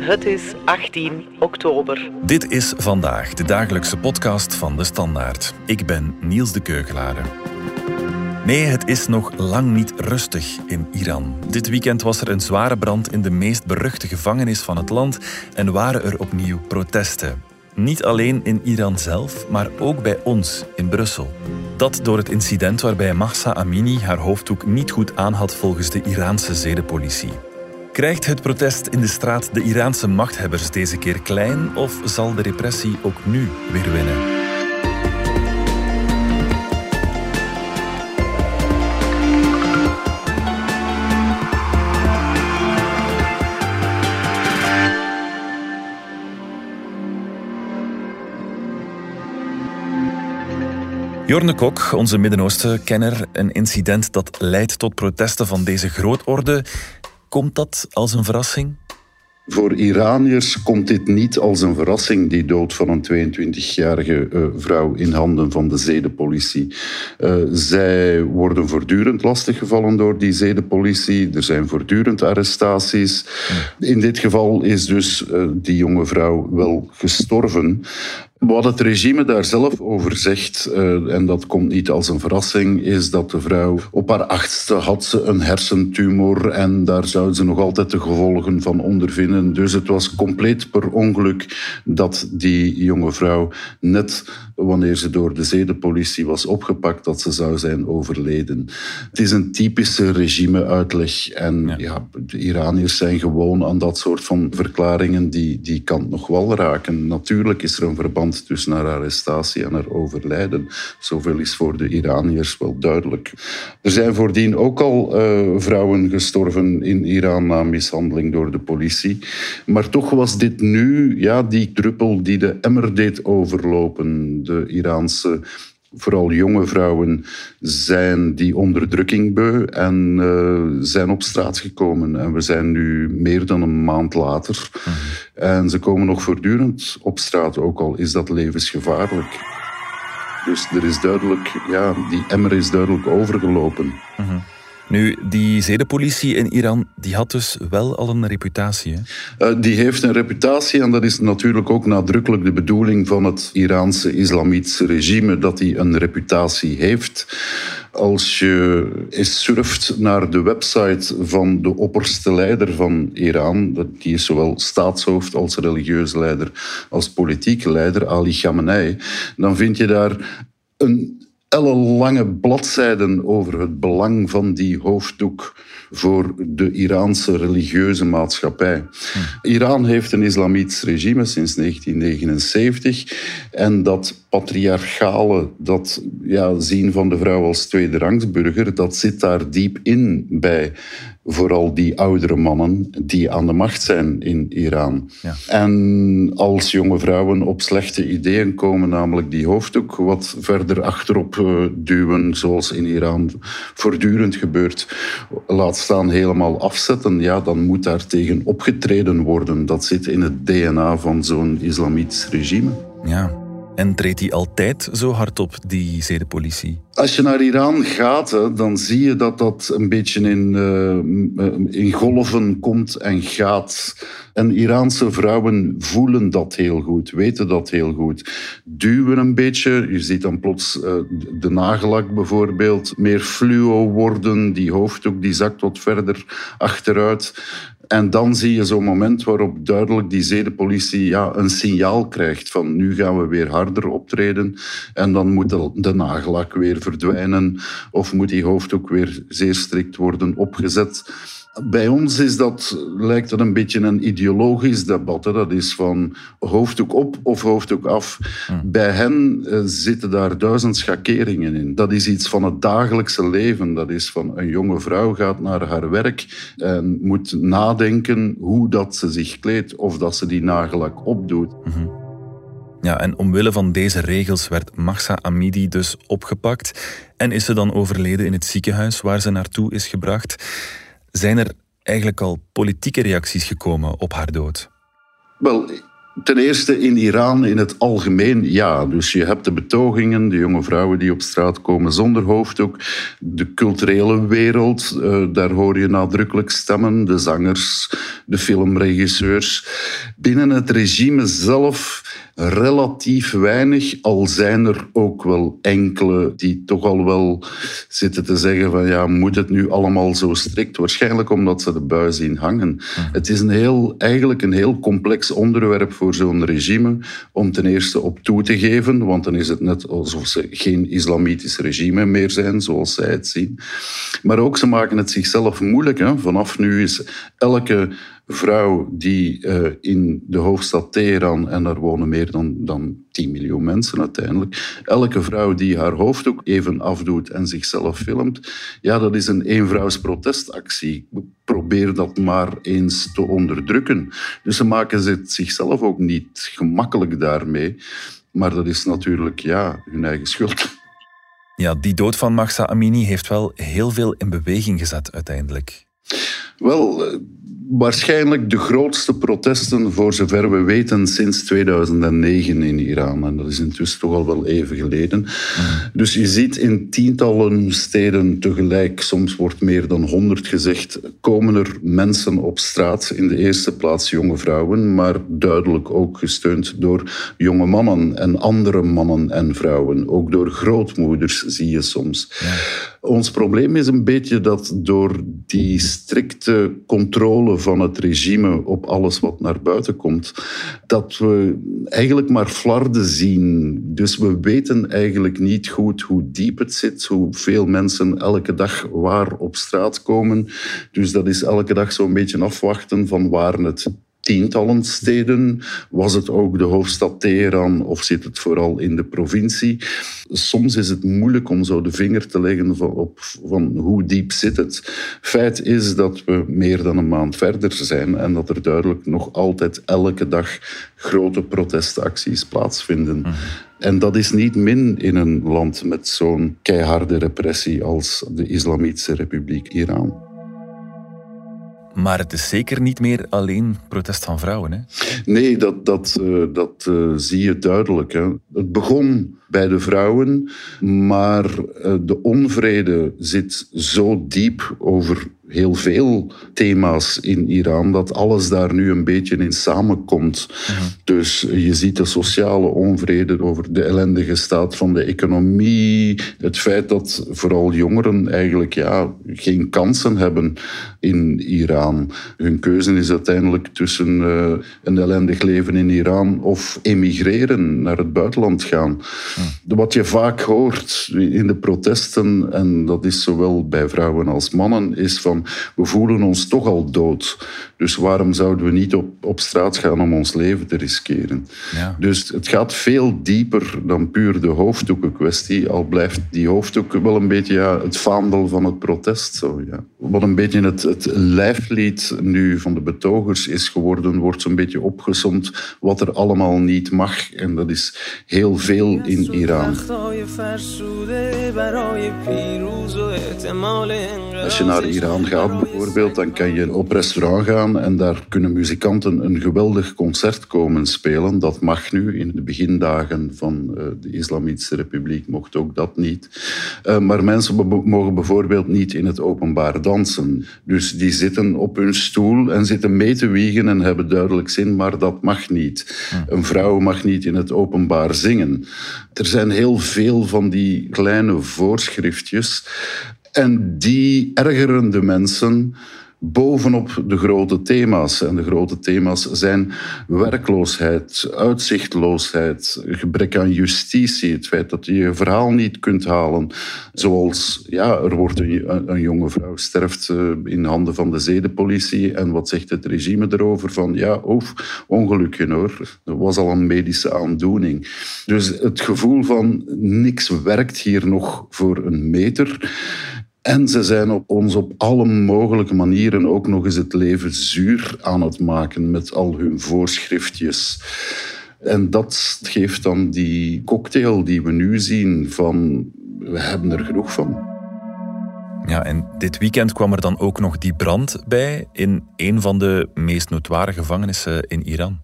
Het is 18 oktober. Dit is vandaag de dagelijkse podcast van de Standaard. Ik ben Niels de Keugelare. Nee, het is nog lang niet rustig in Iran. Dit weekend was er een zware brand in de meest beruchte gevangenis van het land en waren er opnieuw protesten. Niet alleen in Iran zelf, maar ook bij ons in Brussel. Dat door het incident waarbij Mahsa Amini haar hoofddoek niet goed aan had volgens de Iraanse zedenpolitie. Krijgt het protest in de straat de Iraanse machthebbers deze keer klein of zal de repressie ook nu weer winnen? Jorne Kok, onze Midden-Oosten-kenner, een incident dat leidt tot protesten van deze grootorde. Komt dat als een verrassing? Voor Iraniërs komt dit niet als een verrassing, die dood van een 22-jarige uh, eh, vrouw in handen van de zedenpolitie. Uh, zij worden voortdurend lastiggevallen door die zedenpolitie. Er zijn voortdurend arrestaties. In dit geval is dus uh, die jonge vrouw wel gestorven. Wat het regime daar zelf over zegt, uh, en dat komt niet als een verrassing, is dat de vrouw op haar achtste had ze een hersentumor en daar zouden ze nog altijd de gevolgen van ondervinden. Dus het was compleet per ongeluk dat die jonge vrouw net wanneer ze door de zedenpolitie was opgepakt, dat ze zou zijn overleden. Het is een typische regimeuitleg en ja. ja de Iraniërs zijn gewoon aan dat soort van verklaringen die die kant nog wel raken. Natuurlijk is er een verband tussen haar arrestatie en haar overlijden. Zoveel is voor de Iraniërs wel duidelijk. Er zijn voordien ook al uh, vrouwen gestorven in Iran na mishandeling door de politie. Maar toch was dit nu ja, die druppel die de emmer deed overlopen. De Iraanse vooral jonge vrouwen zijn die onderdrukking beu en uh, zijn op straat gekomen. En we zijn nu meer dan een maand later. Mhm. En ze komen nog voortdurend op straat, ook al is dat levensgevaarlijk. Dus er is duidelijk, ja, die emmer is duidelijk overgelopen. Mhm. Nu, die zedenpolitie in Iran, die had dus wel al een reputatie. Uh, die heeft een reputatie en dat is natuurlijk ook nadrukkelijk de bedoeling van het Iraanse islamitische regime, dat hij een reputatie heeft. Als je eens surft naar de website van de opperste leider van Iran, die is zowel staatshoofd als religieuze leider als politieke leider, Ali Khamenei, dan vind je daar een ellenlange bladzijden over het belang van die hoofddoek voor de Iraanse religieuze maatschappij. Iran heeft een islamitisch regime sinds 1979 en dat patriarchale, dat ja, zien van de vrouw als tweederangsburger, dat zit daar diep in bij vooral die oudere mannen die aan de macht zijn in Iran. Ja. En als jonge vrouwen op slechte ideeën komen, namelijk die hoofddoek wat verder achterop uh, duwen, zoals in Iran voortdurend gebeurt, laat staan helemaal afzetten, ja, dan moet daar tegen opgetreden worden. Dat zit in het DNA van zo'n islamitisch regime. Ja, en treedt hij altijd zo hard op, die zedenpolitie? Als je naar Iran gaat, dan zie je dat dat een beetje in, uh, in golven komt en gaat. En Iraanse vrouwen voelen dat heel goed, weten dat heel goed. Duwen een beetje. Je ziet dan plots uh, de nagellak bijvoorbeeld meer fluo worden. Die hoofddoek die zakt wat verder achteruit. En dan zie je zo'n moment waarop duidelijk die zedenpolitie ja, een signaal krijgt van nu gaan we weer harder optreden en dan moet de, nagellak weer verdwijnen of moet die hoofddoek weer zeer strikt worden opgezet. Bij ons is dat, lijkt dat een beetje een ideologisch debat. Hè. Dat is van hoofddoek op of hoofddoek af. Hm. Bij hen uh, zitten daar duizend schakeringen in. Dat is iets van het dagelijkse leven. Dat is van een jonge vrouw gaat naar haar werk en moet nadenken hoe dat ze zich kleedt of dat ze die nagellak opdoet. Mhm. Ja, en omwille van deze regels werd Mahsa Amidi dus opgepakt en is ze dan overleden in het ziekenhuis waar ze naartoe is gebracht. Zijn er eigenlijk al politieke reacties gekomen op haar dood? Wel, Ten eerste in Iran in het algemeen ja. Dus je hebt de betogingen, de jonge vrouwen die op straat komen zonder hoofddoek. De culturele wereld, eh, daar hoor je nadrukkelijk stemmen. De zangers, de filmregisseurs. Binnen het regime zelf relatief weinig, al zijn er ook wel enkele die toch al wel zitten te zeggen van ja, moet het nu allemaal zo strikt? Waarschijnlijk omdat ze de bui zien hangen. Het is een heel, eigenlijk een heel complex onderwerp voor zo'n regime om ten eerste op toe te geven, want dan is het net alsof ze geen islamitisch regime meer zijn, zoals zij het zien. Maar ook ze maken het zichzelf moeilijk. Vanaf nu is elke vrouw die uh, in de hoofdstad Teheran, en daar wonen meer dan, dan 10 miljoen mensen uiteindelijk, elke vrouw die haar hoofddoek even afdoet en zichzelf filmt, ja, dat is een eenvrouwsprotestactie. Probeer dat maar eens te onderdrukken. Dus ze maken het zichzelf ook niet gemakkelijk daarmee. Maar dat is natuurlijk ja, hun eigen schuld. Ja, die dood van Mahsa Amini heeft wel heel veel in beweging gezet uiteindelijk. Wel, eh, waarschijnlijk de grootste protesten, voor zover we weten, sinds 2009 in Iran. En dat is intussen toch al wel even geleden. Dus je ziet in tientallen steden tegelijk, soms wordt meer dan honderd gezegd, komen er mensen op straat. In de eerste plaats jonge vrouwen, maar duidelijk ook gesteund door jonge mannen en andere mannen en vrouwen. Ook door grootmoeders zie je soms. Ja. Ons probleem is een beetje dat door die strikte controle van het regime op alles wat naar buiten komt, dat we eigenlijk maar flarden zien. Dus we weten eigenlijk niet goed hoe diep het zit, hoeveel mensen elke dag waar op straat komen. Dus dat is elke dag zo'n beetje afwachten van waar het tientallen steden. Was het ook de hoofdstad Teheran of zit het vooral in de provincie? Soms is het moeilijk om zo de vinger te leggen van, op van hoe diep zit het. Feit is dat we meer dan een maand verder zijn en dat er duidelijk nog altijd elke dag grote protestacties plaatsvinden. Mhm. En dat is niet min in een land met zo'n keiharde repressie als de Islamitische Republiek Iran. Maar het is zeker niet meer alleen protest van vrouwen. Hè? Nee, dat, dat, uh, dat uh, zie je duidelijk. Hè. Het begon bij de vrouwen, maar uh, de onvrede zit zo diep over heel veel thema's in Iran, dat alles daar nu een beetje in samenkomt. Mhm. Dus je ziet de sociale onvrede over de ellendige staat van de economie, het feit dat vooral jongeren eigenlijk ja, geen kansen hebben in Iran. Hun keuze is uiteindelijk tussen uh, een ellendig leven in Iran of emigreren, naar het buitenland gaan. Mhm. Wat je vaak hoort in de protesten, en dat is zowel bij vrouwen als mannen, is van we voelen ons toch al dood. Dus waarom zouden we niet op, op straat gaan om ons leven te riskeren? Ja. Dus het gaat veel dieper dan puur de hoofddoeken kwestie. Al blijft die hoofddoek wel een beetje ja, het vaandel van het protest. Zo, ja. Wat een beetje het, het lijflied nu van de betogers is geworden, wordt zo'n beetje opgezond wat er allemaal niet mag. En dat is heel veel in Iran. Als je naar Iran gaat bijvoorbeeld, dan kan je op restaurant gaan en daar kunnen muzikanten een geweldig concert komen spelen. Dat mag nu. In de begindagen van eh, de Islamitische Republiek mocht ook dat niet. Eh, maar mensen mogen bijvoorbeeld niet in het openbaar dansen. Dus die zitten op hun stoel en zitten mee te wiegen en hebben duidelijk zin, maar dat mag niet. Een vrouw mag niet in het openbaar zingen. Er zijn heel veel van die kleine voorschriftjes en die ergeren de mensen bovenop de grote thema's. En de grote thema's zijn werkloosheid, uitzichtloosheid, gebrek aan justitie, het feit dat je je verhaal niet kunt halen. Zoals, ja, er wordt een, een jonge vrouw sterft eh, in handen van de zedenpolitie en wat zegt het regime erover? Van ja, of ongelukje hoor, er was al een medische aandoening. Dus het gevoel van niks werkt hier nog voor een meter. En ze zijn op ons op alle mogelijke manieren ook nog eens het leven zuur aan het maken met al hun voorschriftjes. En dat geeft dan die cocktail die we nu zien van we hebben er genoeg van. Ja, en dit weekend kwam er dan ook nog die brand bij in een van de meest notoire gevangenissen in Iran.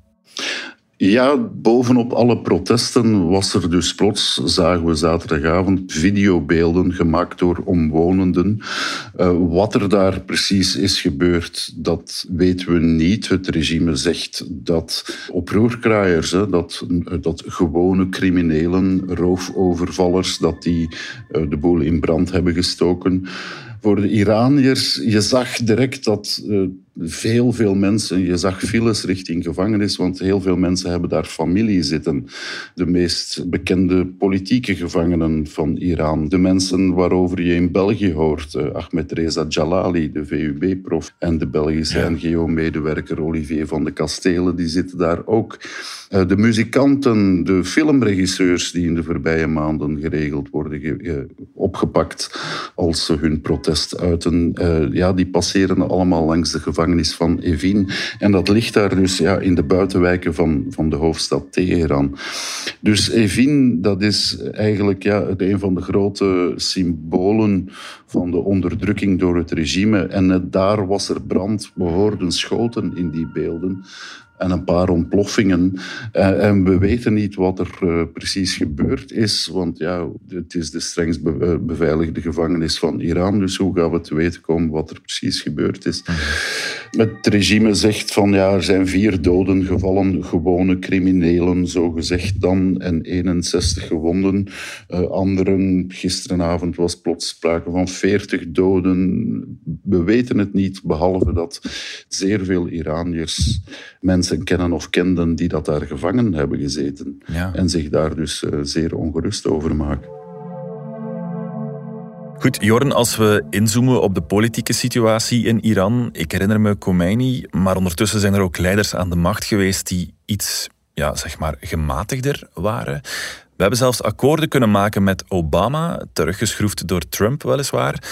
Ja, bovenop alle protesten was er dus plots, zagen we zaterdagavond, videobeelden gemaakt door omwonenden. Uh, wat er daar precies is gebeurd, dat weten we niet. Het regime zegt dat oproerkraaiers, dat, dat gewone criminelen, roofovervallers, dat die uh, de boel in brand hebben gestoken. Voor de Iraniërs, je zag direct dat veel, veel mensen, je zag files richting gevangenis, want heel veel mensen hebben daar familie zitten. De meest bekende politieke gevangenen van Iran. De mensen waarover je in België hoort. Uh, Ahmed Reza Jalali, de VUB-prof, en de Belgische NGO-medewerker Olivier van de Kastelen, die zitten daar ook. Uh, de muzikanten, de filmregisseurs die in de voorbije maanden geregeld worden opgepakt als ze hun protest uiten, uh, ja, die passeren allemaal langs de gevangenis gevangenis van Evin. En dat ligt daar dus ja, in de buitenwijken van, van de hoofdstad Teheran. Dus Evin, dat is eigenlijk ja, een van de grote symbolen van de onderdrukking door het regime. En daar was er brand. We hoorden schoten in die beelden en een paar ontploffingen. Uh, en we weten niet wat er uh, precies gebeurd is, want ja, het is de strengst eh, beveiligde gevangenis van Iran. Dus hoe gaan we te weten komen wat er precies gebeurd is? Het regime zegt van ja, er zijn vier doden gevallen, gewone criminelen, zo gezegd dan, en 61 gewonden. Uh, anderen, gisteravond was plots sprake van 40 doden. We weten het niet, behalve dat zeer veel Iraniërs mensen kennen of kenden die dat daar gevangen hebben gezeten. En zich daar dus uh, zeer ongerust over maken. Goed, Jorn, als we inzoomen op de politieke situatie in Iran. Ik herinner me Khomeini, maar ondertussen zijn er ook leiders aan de macht geweest die iets, ja, zeg maar, gematigder waren. We hebben zelfs akkoorden kunnen maken met Obama, teruggeschroefd door Trump weliswaar.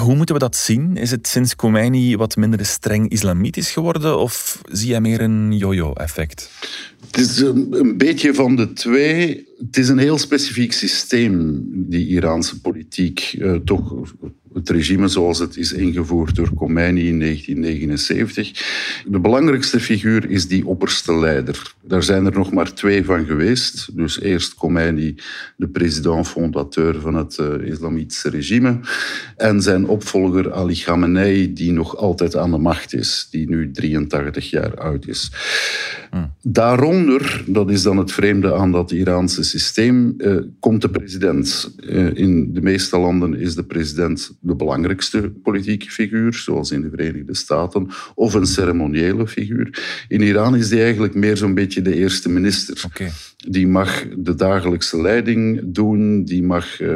Hoe moeten we dat zien? Is het sinds Khomeini wat minder streng islamitisch geworden of zie je meer een yo-yo-effect? Het is een, beetje van de twee. Het is een heel specifiek systeem, die Iraanse politiek. Uh, toch het regime zoals het is ingevoerd door Khomeini in 1979. De belangrijkste figuur is die opperste leider. Daar zijn er nog maar twee van geweest. Dus eerst Khomeini, de president-fondateur van het uh, islamitische regime. En zijn opvolger Ali Khamenei, die nog altijd aan de macht is. Die nu 83 jaar oud is. Hm. Daaronder, dat is dan het vreemde aan dat Iraanse systeem, uh, komt de president. Uh, in de meeste landen is de president de belangrijkste politieke figuur, zoals in de Verenigde Staten, of een ceremoniële figuur. In Iran is die eigenlijk meer zo'n beetje de eerste minister. Die mag de dagelijkse leiding doen, die mag uh,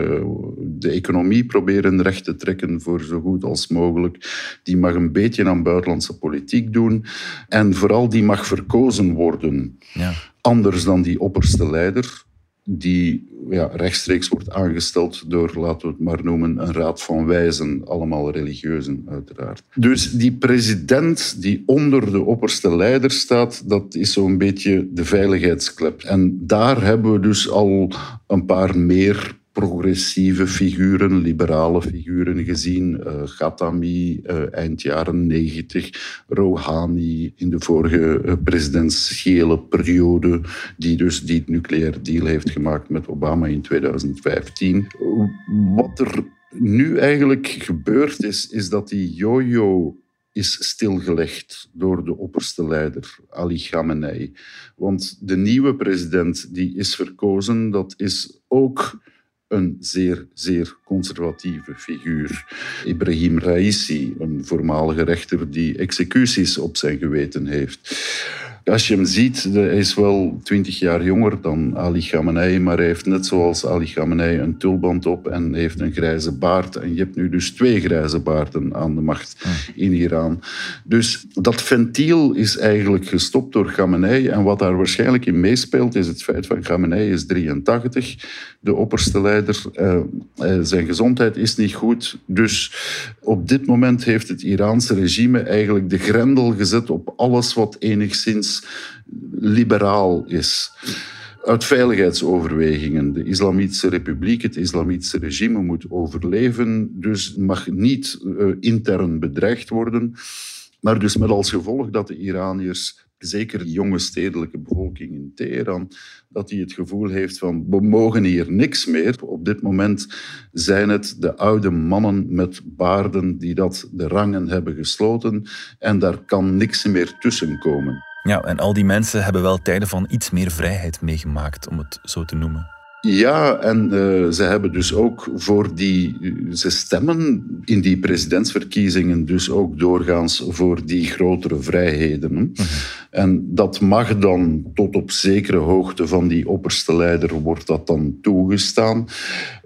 de economie proberen recht te trekken voor zo goed als mogelijk, die mag een beetje aan buitenlandse politiek doen en vooral die mag verkozen worden. Ja. Anders dan die opperste leider, die ja, rechtstreeks wordt aangesteld door, laten we het maar noemen, een raad van wijzen, allemaal religieuzen uiteraard. Dus die president die onder de opperste leider staat, dat is zo'n beetje de veiligheidsklep. En daar hebben we dus al een paar meer progressieve figuren, liberale figuren gezien. Uh, eind jaren 90, Rouhani in de vorige uh, presidentiële periode, die dus die nucleaire deal heeft gemaakt met Obama in 2015. Wat er nu eigenlijk gebeurd is, is dat die yo-yo is stilgelegd door de opperste leider, Ali Khamenei. Want de nieuwe president die is verkozen, dat is ook een zeer, zeer conservatieve figuur. Ibrahim Raisi, een voormalige rechter die executies op zijn geweten heeft. Als je hem ziet, hij is wel twintig jaar jonger dan Ali Khamenei, maar hij heeft net zoals Ali Khamenei een tulband op en heeft een grijze baard. En je hebt nu dus twee grijze baarden aan de macht in Iran. Dus dat ventiel is eigenlijk gestopt door Khamenei. En wat daar waarschijnlijk in meespeelt, is het feit van Khamenei is 83, de opperste leider. Uh, zijn gezondheid is niet goed. Dus op dit moment heeft het Iraanse regime eigenlijk de grendel gezet op alles wat enigszins liberaal is. Uit veiligheidsoverwegingen. De Islamitische Republiek, het Islamitische regime moet overleven, dus mag niet uh, intern bedreigd worden. Maar dus met als gevolg dat de Iraniërs zeker de jonge stedelijke bevolking in Teheran, dat die het gevoel heeft van we mogen hier niks meer. Op dit moment zijn het de oude mannen met baarden die dat de rangen hebben gesloten en daar kan niks meer tussen komen. Ja, en al die mensen hebben wel tijden van iets meer vrijheid meegemaakt, om het zo te noemen. Ja, en uh, ze hebben dus ook voor die. Ze stemmen in die presidentsverkiezingen dus ook doorgaans voor die grotere vrijheden. Mhm. En dat mag dan tot op zekere hoogte van die opperste leider wordt dat dan toegestaan.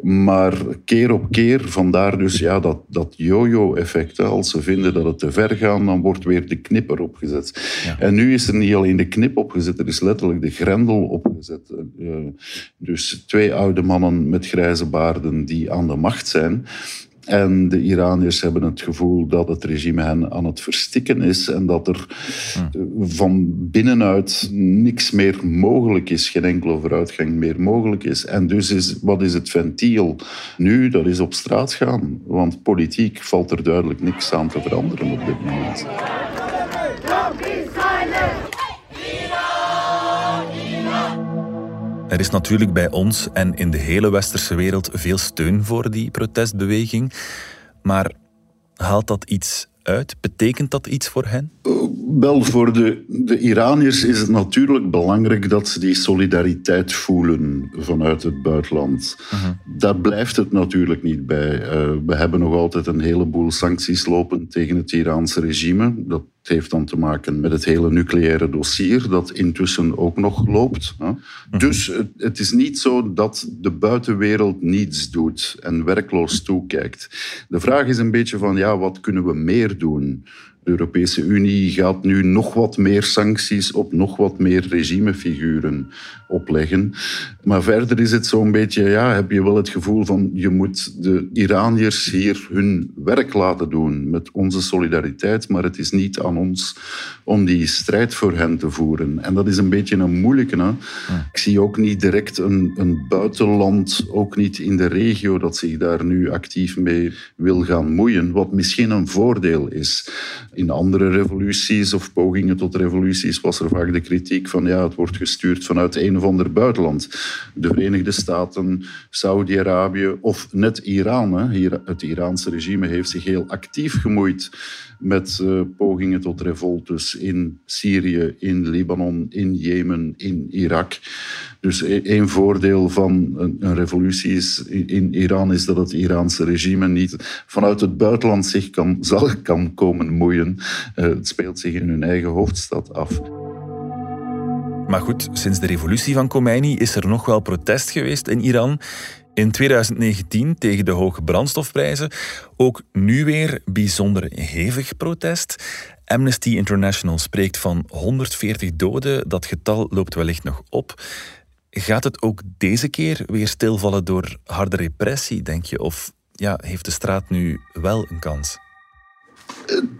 Maar keer op keer, vandaar dus ja, dat, dat yo-yo-effect. Als ze vinden dat het te ver gaat, dan wordt weer de knipper opgezet. En nu is er niet alleen de knip opgezet, er is letterlijk de grendel opgezet. Uh, dus twee oude mannen met grijze baarden die aan de macht zijn. En de Iraniërs hebben het gevoel dat het regime hen aan het verstikken is en dat er hmm. van binnenuit niks meer mogelijk is, geen enkele vooruitgang meer mogelijk is. En dus is, wat is het ventiel nu? Dat is op straat gaan, want politiek valt er duidelijk niks aan te veranderen op dit moment. Er is natuurlijk bij ons en in de hele westerse wereld veel steun voor die protestbeweging. Maar haalt dat iets uit? Betekent dat iets voor hen? Wel, voor de, de Iraniërs is het natuurlijk belangrijk dat ze die solidariteit voelen vanuit het buitenland. Uh Daar blijft het natuurlijk niet bij. Uh, we hebben nog altijd een heleboel sancties lopen tegen het Iraanse regime. Dat het heeft dan te maken met het hele nucleaire dossier, dat intussen ook nog loopt. Mhm. Dus het is niet zo dat de buitenwereld niets doet en werkloos toekijkt. De vraag is een beetje van, ja, wat kunnen we meer doen? De Europese Unie gaat nu nog wat meer sancties op nog wat meer regimefiguren opleggen. Maar verder is het zo'n beetje, ja, heb je wel het gevoel van je moet de Iraniërs hier hun werk laten doen met onze solidariteit, maar het is niet aan ons om die strijd voor hen te voeren. En dat is een beetje een moeilijke. Hè? Ik zie ook niet direct een, een buitenland, ook niet in de regio, dat zich daar nu actief mee wil gaan moeien, wat misschien een voordeel is. In andere revoluties of pogingen tot revoluties was er vaak de kritiek van ja, het wordt gestuurd vanuit of ander buitenland. De Verenigde Staten, Saudi-Arabië of net Iran. Hè. Hier, het Iraanse regime heeft zich heel actief gemoeid met uh, pogingen tot revoltes in Syrië, in Libanon, in Jemen, in Irak. Dus e-, één voordeel van een, revolutie is, in Iran is dat het Iraanse regime niet vanuit het buitenland zich kan, zal kan komen moeien. Uh, het speelt zich in hun eigen hoofdstad af. Maar goed, sinds de revolutie van Khomeini is er nog wel protest geweest in Iran. In 2019 tegen de hoge brandstofprijzen. Ook nu weer bijzonder hevig protest. Amnesty International spreekt van 140 doden. Dat getal loopt wellicht nog op. Gaat het ook deze keer weer stilvallen door harde repressie, denk je? Of ja, heeft de straat nu wel een kans?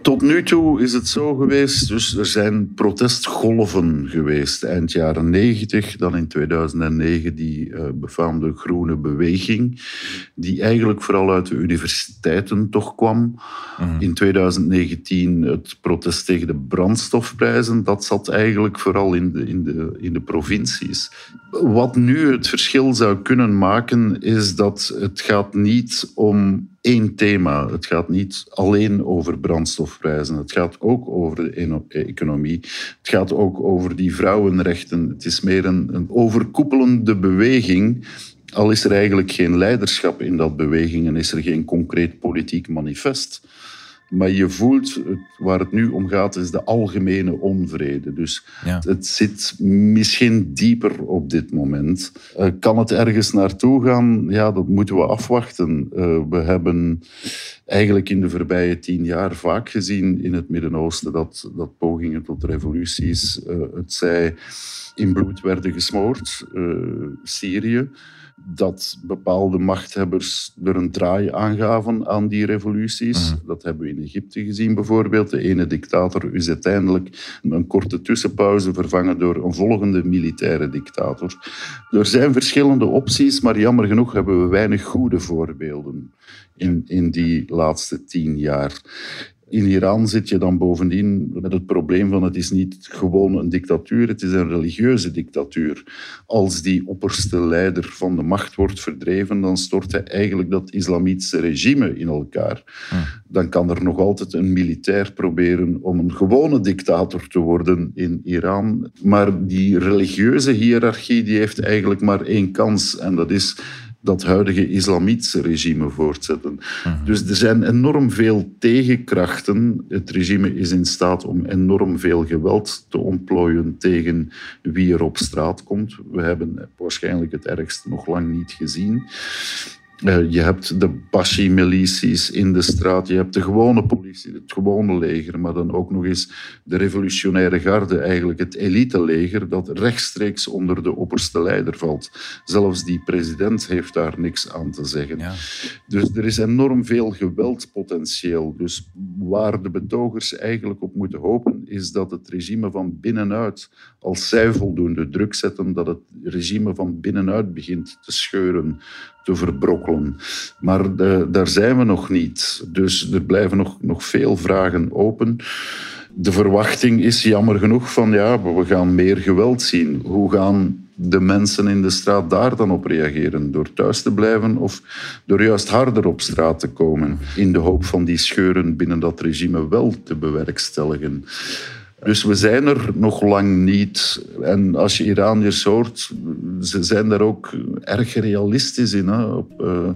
Tot nu toe is het zo geweest, dus er zijn protestgolven geweest. Eind jaren 90, dan in 2009 die uh, befaamde groene beweging, die eigenlijk vooral uit de universiteiten toch kwam. Mhm. In 2019 het protest tegen de brandstofprijzen, dat zat eigenlijk vooral in de, in de, in de provincies. Wat nu het verschil zou kunnen maken, is dat het gaat niet om één thema. Het gaat niet alleen over brandstofprijzen. Het gaat ook over de economie. Het gaat ook over die vrouwenrechten. Het is meer een, een overkoepelende beweging. Al is er eigenlijk geen leiderschap in dat beweging en is er geen concreet politiek manifest. Maar je voelt, waar het nu om gaat, is de algemene onvrede. Dus het zit misschien dieper op dit moment. Uh, kan het ergens naartoe gaan? Ja, dat moeten we afwachten. Uh, we hebben eigenlijk in de voorbije tien jaar vaak gezien in het Midden-Oosten dat, dat pogingen tot revoluties, uh, het zij in bloed werden gesmoord. Syrië dat bepaalde machthebbers er een draai aangaven aan die revoluties. Mhm. Dat hebben we in Egypte gezien bijvoorbeeld. De ene dictator is uiteindelijk een korte tussenpauze vervangen door een volgende militaire dictator. Er zijn verschillende opties, maar jammer genoeg hebben we weinig goede voorbeelden in, in die laatste tien jaar. In Iran zit je dan bovendien met het probleem van het is niet gewoon een dictatuur, het is een religieuze dictatuur. Als die opperste leider van de macht wordt verdreven, dan stort hij eigenlijk dat islamitische regime in elkaar. Hm. Dan kan er nog altijd een militair proberen om een gewone dictator te worden in Iran. Maar die religieuze hiërarchie die heeft eigenlijk maar één kans en dat is dat huidige islamitische regime voortzetten. Mhm. Dus er zijn enorm veel tegenkrachten. Het regime is in staat om enorm veel geweld te ontplooien tegen wie er op straat komt. We hebben waarschijnlijk het ergste nog lang niet gezien. Eh, je hebt de Bashi-milities in de straat, je hebt de gewone politie, het gewone leger, maar dan ook nog eens de revolutionaire garde, eigenlijk het elite-leger, dat rechtstreeks onder de opperste leider valt. Zelfs die president heeft daar niks aan te zeggen. Ja. Dus er is enorm veel geweldpotentieel. Dus waar de betogers eigenlijk op moeten hopen, is dat het regime van binnenuit, als zij voldoende druk zetten, dat het regime van binnenuit begint te scheuren te verbrokkelen. Maar daar zijn we nog niet. Dus er blijven nog, nog veel vragen open. De verwachting is jammer genoeg van ja, we gaan meer geweld zien. Hoe gaan de mensen in de straat daar dan op reageren? Door thuis te blijven of door juist harder op straat te komen? In de hoop van die scheuren binnen dat regime wel te bewerkstelligen. Dus we zijn er nog lang niet. En als je Iraniërs hoort, ze zijn daar ook erg realistisch in. Hè? Uh,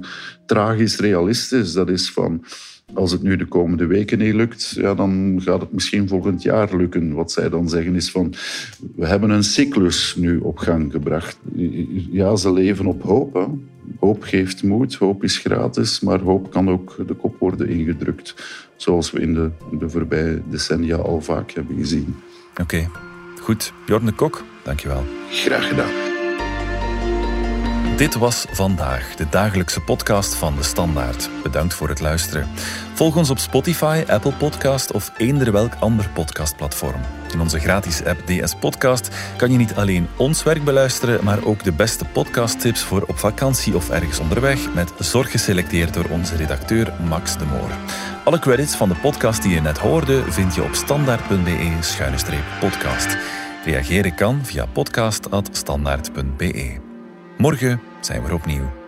tragisch realistisch. Dat is van, als het nu de komende weken niet lukt, ja, dan gaat het misschien volgend jaar lukken. Wat zij dan zeggen is van, we hebben een cyclus nu op gang gebracht. Ja, ze leven op hoop. Hè? Hoop geeft moed, hoop is gratis, maar hoop kan ook de kop worden ingedrukt. Zoals we in de, de voorbije decennia al vaak hebben gezien. Oké, goed. Bjorn de Kok, dankjewel. Graag gedaan. Dit was vandaag de dagelijkse podcast van de Standaard. Bedankt voor het luisteren. Volg ons op Spotify, Apple Podcast of eender welk ander podcastplatform. In onze gratis app DS Podcast kan je niet alleen ons werk beluisteren, maar ook de beste podcasttips voor op vakantie of ergens onderweg, met zorg geselecteerd door onze redacteur Max de Moor. Alle credits van de podcast die je net hoorde vind je op standaard.be-podcast. Reageren kan via podcast.standaard.be. Morgen zijn we opnieuw.